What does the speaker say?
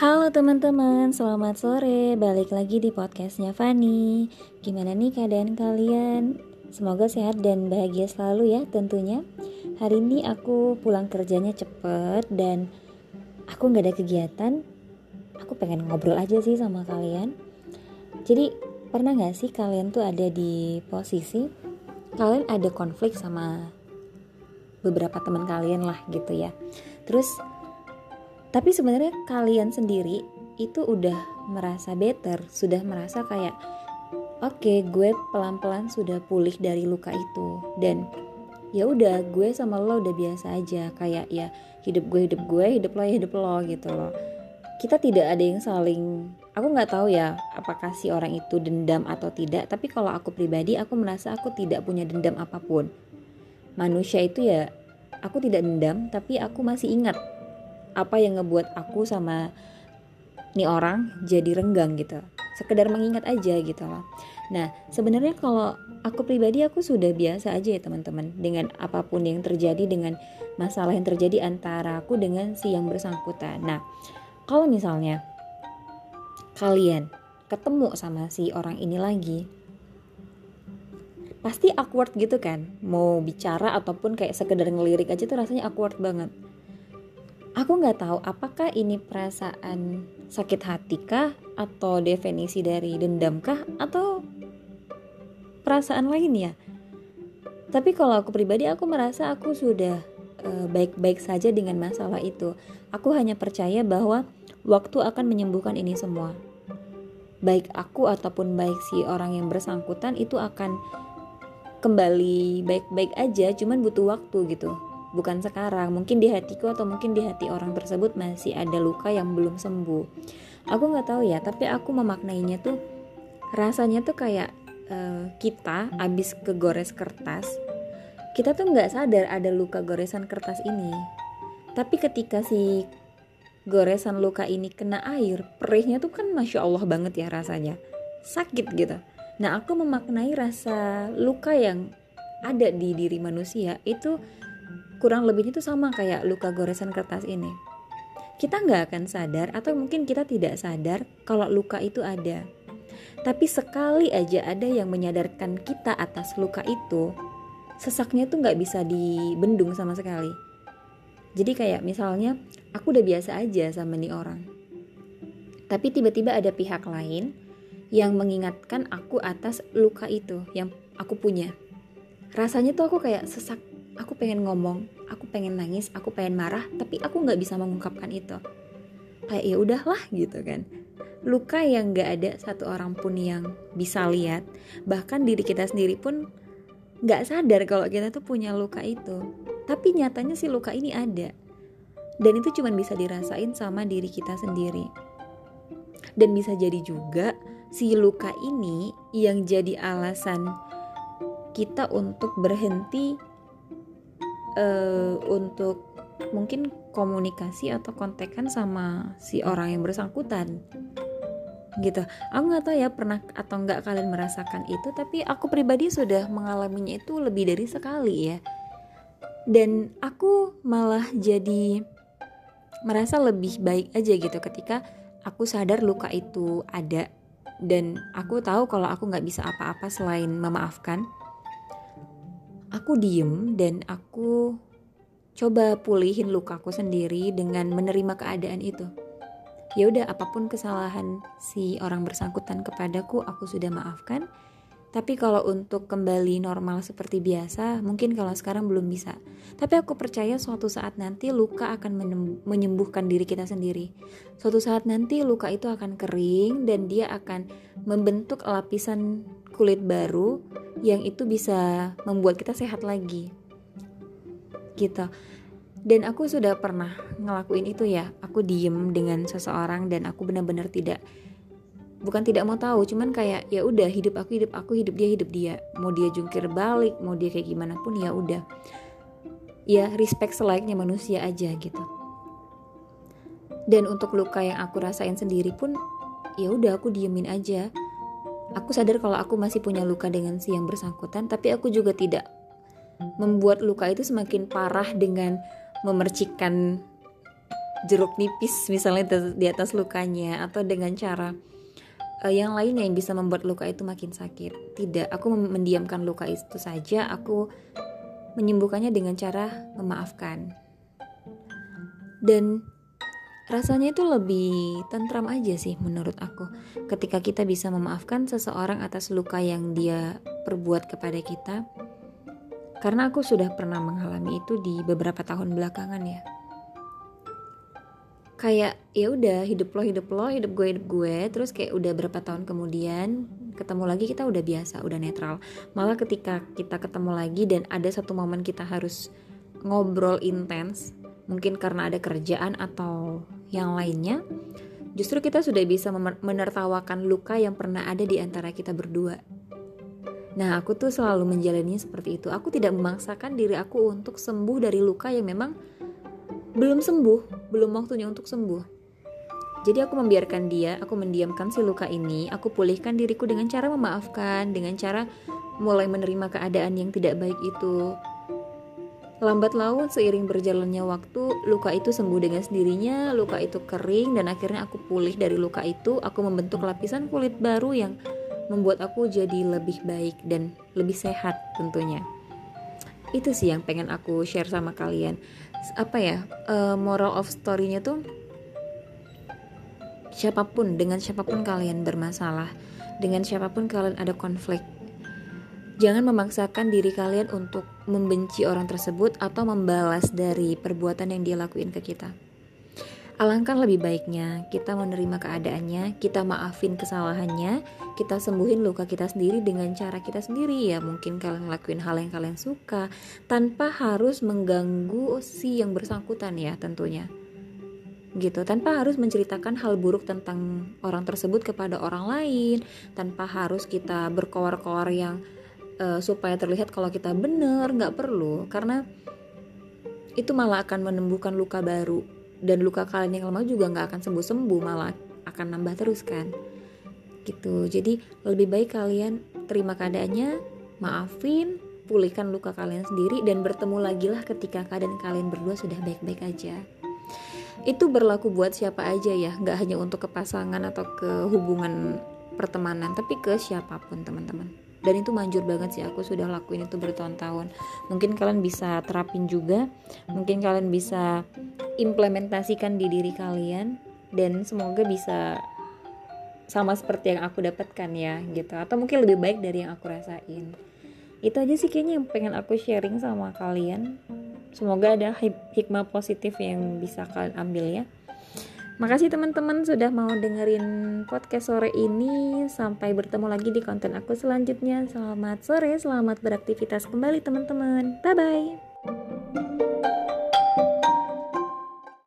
Halo teman-teman, selamat sore. Balik lagi di podcastnya Fani. Gimana nih keadaan kalian? Semoga sehat dan bahagia selalu ya tentunya. Hari ini aku pulang kerjanya cepet dan aku nggak ada kegiatan. Aku pengen ngobrol aja sih sama kalian. Jadi pernah nggak sih kalian tuh ada di posisi kalian ada konflik sama beberapa teman kalian lah gitu ya. Terus tapi sebenarnya kalian sendiri itu udah merasa better, sudah merasa kayak oke, okay, gue pelan-pelan sudah pulih dari luka itu. Dan ya udah gue sama lo udah biasa aja kayak ya hidup gue hidup gue hidup lo ya hidup lo gitu loh. Kita tidak ada yang saling aku nggak tahu ya apakah si orang itu dendam atau tidak tapi kalau aku pribadi aku merasa aku tidak punya dendam apa pun. Manusia itu ya aku tidak dendam tapi aku masih ingat apa yang ngebuat aku sama nih orang jadi renggang gitu. Sekedar mengingat aja gitu loh. Nah sebenarnya kalau aku pribadi aku sudah biasa aja ya teman-teman. Dengan apa pun yang terjadi dengan masalah yang terjadi antara aku dengan si yang bersangkutan. Nah kalau misalnya kalian ketemu sama si orang ini lagi pasti awkward gitu kan? Mau bicara ataupun kayak sekedar ngelirik aja tuh rasanya awkward banget Aku nggak tahu apakah ini perasaan sakit hati kah atau definisi dari dendam kah atau perasaan lain ya. Tapi kalau aku pribadi aku merasa aku sudah eh, baik-baik uh, saja dengan masalah itu. Aku hanya percaya bahwa waktu akan menyembuhkan ini semua. Baik aku ataupun baik si orang yang bersangkutan itu akan kembali baik-baik aja, cuman butuh waktu gitu bukan sekarang mungkin di hatiku atau mungkin di hati orang tersebut masih ada luka yang belum sembuh. Aku nggak tahu ya tapi aku memaknainya tuh rasanya tuh kayak uh, kita abis kegores kertas kita tuh nggak sadar ada luka goresan kertas ini. Tapi ketika si goresan luka ini kena air perihnya tuh kan masya allah banget ya rasanya. Sakit gitu. Nah aku memaknai rasa luka yang ada di diri manusia itu kurang lebihnya itu sama kayak luka goresan kertas ini. Kita nggak akan sadar atau mungkin kita tidak sadar kalau luka itu ada. Tapi sekali aja ada yang menyadarkan kita atas luka itu, sesaknya tuh nggak bisa dibendung sama sekali. Jadi kayak misalnya aku udah biasa aja sama nih orang. Tapi tiba-tiba ada pihak lain yang mengingatkan aku atas luka itu yang aku punya. Rasanya tuh aku kayak sesak aku pengen ngomong aku pengen nangis aku pengen marah tapi aku nggak bisa mengungkapkan itu. Kayak ya udahlah gitu kan. Luka yang nggak ada satu orang pun yang bisa lihat bahkan diri kita sendiri pun nggak sadar kalau kita tuh punya luka itu. Tapi nyatanya si luka ini ada. Dan itu cuma bisa dirasain sama diri kita sendiri. Dan bisa jadi juga si luka ini yang jadi alasan kita untuk berhenti uh, untuk mungkin komunikasi atau kontekan sama si orang yang bersangkutan. Gitu. Aku nggak tahu ya pernah atau nggak kalian merasakan itu tapi aku pribadi sudah mengalaminya itu lebih dari sekali ya. Dan aku malah jadi merasa lebih baik aja gitu ketika aku sadar luka itu ada. Dan aku tahu kalau aku nggak bisa apa-apa selain memaafkan aku diem dan aku coba pulihin lukaku sendiri dengan menerima keadaan itu. Ya udah apa pun kesalahan si orang bersangkutan kepadaku aku sudah maafkan. Tapi kalau untuk kembali normal seperti biasa, mungkin kalau sekarang belum bisa. Tapi aku percaya suatu saat nanti luka akan menyembuhkan diri kita sendiri. Suatu saat nanti luka itu akan kering dan dia akan membentuk lapisan kulit baru yang itu bisa membuat kita sehat lagi. Gitu. Dan aku sudah pernah ngelakuin itu ya. Aku diem dengan seseorang dan aku benar-benar tidak bukan tidak mau tahu cuman kayak ya udah hidup aku hidup aku hidup dia hidup dia. Mau dia jungkir balik mau dia kayak gimana pun ya udah. Ya respect selayaknya manusia aja gitu. Dan untuk luka yang aku rasain sendiri pun ya udah aku diemin aja Aku sadar kalau aku masih punya luka dengan si yang bersangkutan, tapi aku juga tidak membuat luka itu semakin parah dengan memercikkan jeruk nipis misalnya di atas lukanya atau dengan cara uh, yang lainnya yang bisa membuat luka itu makin sakit. Tidak, aku mendiamkan luka itu saja, aku menyembuhkannya dengan cara memaafkan. Dan rasanya itu lebih tentram aja sih menurut aku. Ketika kita bisa memaafkan seseorang atas luka yang dia perbuat kepada kita. Karena aku sudah pernah mengalami itu di beberapa tahun belakangan ya. Kayak ya udah hidup lo hidup lo hidup gue hidup gue. Terus kayak udah berapa tahun kemudian ketemu lagi kita udah biasa udah netral. Malah ketika kita ketemu lagi dan ada satu momen kita harus ngobrol intens mungkin karena ada kerjaan atau yang lainnya, justru kita sudah bisa menertawakan luka yang pernah ada di antara kita berdua. Nah, aku tuh selalu menjalani seperti itu. Aku tidak memaksakan diri aku untuk sembuh dari luka yang memang belum sembuh, belum waktunya untuk sembuh. Jadi aku membiarkan dia, aku mendiamkan si luka ini, aku pulihkan diriku dengan cara memaafkan, dengan cara mulai menerima keadaan yang tidak baik itu, Lambat laun seiring berjalannya waktu, luka itu sembuh dengan sendirinya, luka itu kering dan akhirnya aku pulih dari luka itu, aku membentuk lapisan kulit baru yang membuat aku jadi lebih baik dan lebih sehat tentunya. Itu sih yang pengen aku share sama kalian. Apa ya, uh, moral of story-nya tuh siapa pun dengan siapa pun kalian bermasalah, dengan siapa pun kalian ada konflik, Jangan memaksakan diri kalian untuk membenci orang tersebut atau membalas dari perbuatan yang dia lakuin ke kita. Alangkah lebih baiknya kita menerima keadaannya, kita maafin kesalahannya, kita sembuhin luka kita sendiri dengan cara kita sendiri ya. Mungkin kalian lakuin hal yang kalian suka tanpa harus mengganggu si yang bersangkutan ya tentunya. Gitu, tanpa harus menceritakan hal buruk tentang orang tersebut kepada orang lain, tanpa harus kita berkoar-koar yang uh, supaya terlihat kalau kita benar nggak perlu. Karena itu malah akan menembuhkan luka baru. Dan luka kalian yang lama juga nggak akan sembuh sembuh malah akan nambah terus kan. Gitu. Jadi lebih baik kalian terima keadaannya maafin pulihkan luka kalian sendiri dan bertemu lagi lah ketika keadaan kalian berdua sudah baik-baik aja. Itu berlaku buat siapa aja ya nggak hanya untuk ke pasangan atau ke hubungan pertemanan tapi ke siapa pun teman-teman dan itu manjur banget sih aku sudah lakuin itu bertahun-tahun. Mungkin kalian bisa terapin juga mungkin kalian bisa implementasikan di diri kalian dan semoga bisa sama seperti yang aku dapatkan ya gitu. Atau mungkin lebih baik dari yang aku rasain. Itu aja sih kayaknya yang pengen aku sharing sama kalian. Semoga ada hikmah positif yang bisa kalian ambil ya Makasih teman-teman sudah mau dengerin podcast sore ini. Sampai bertemu lagi di konten aku selanjutnya. Selamat sore, selamat beraktivitas kembali teman-teman. Bye bye.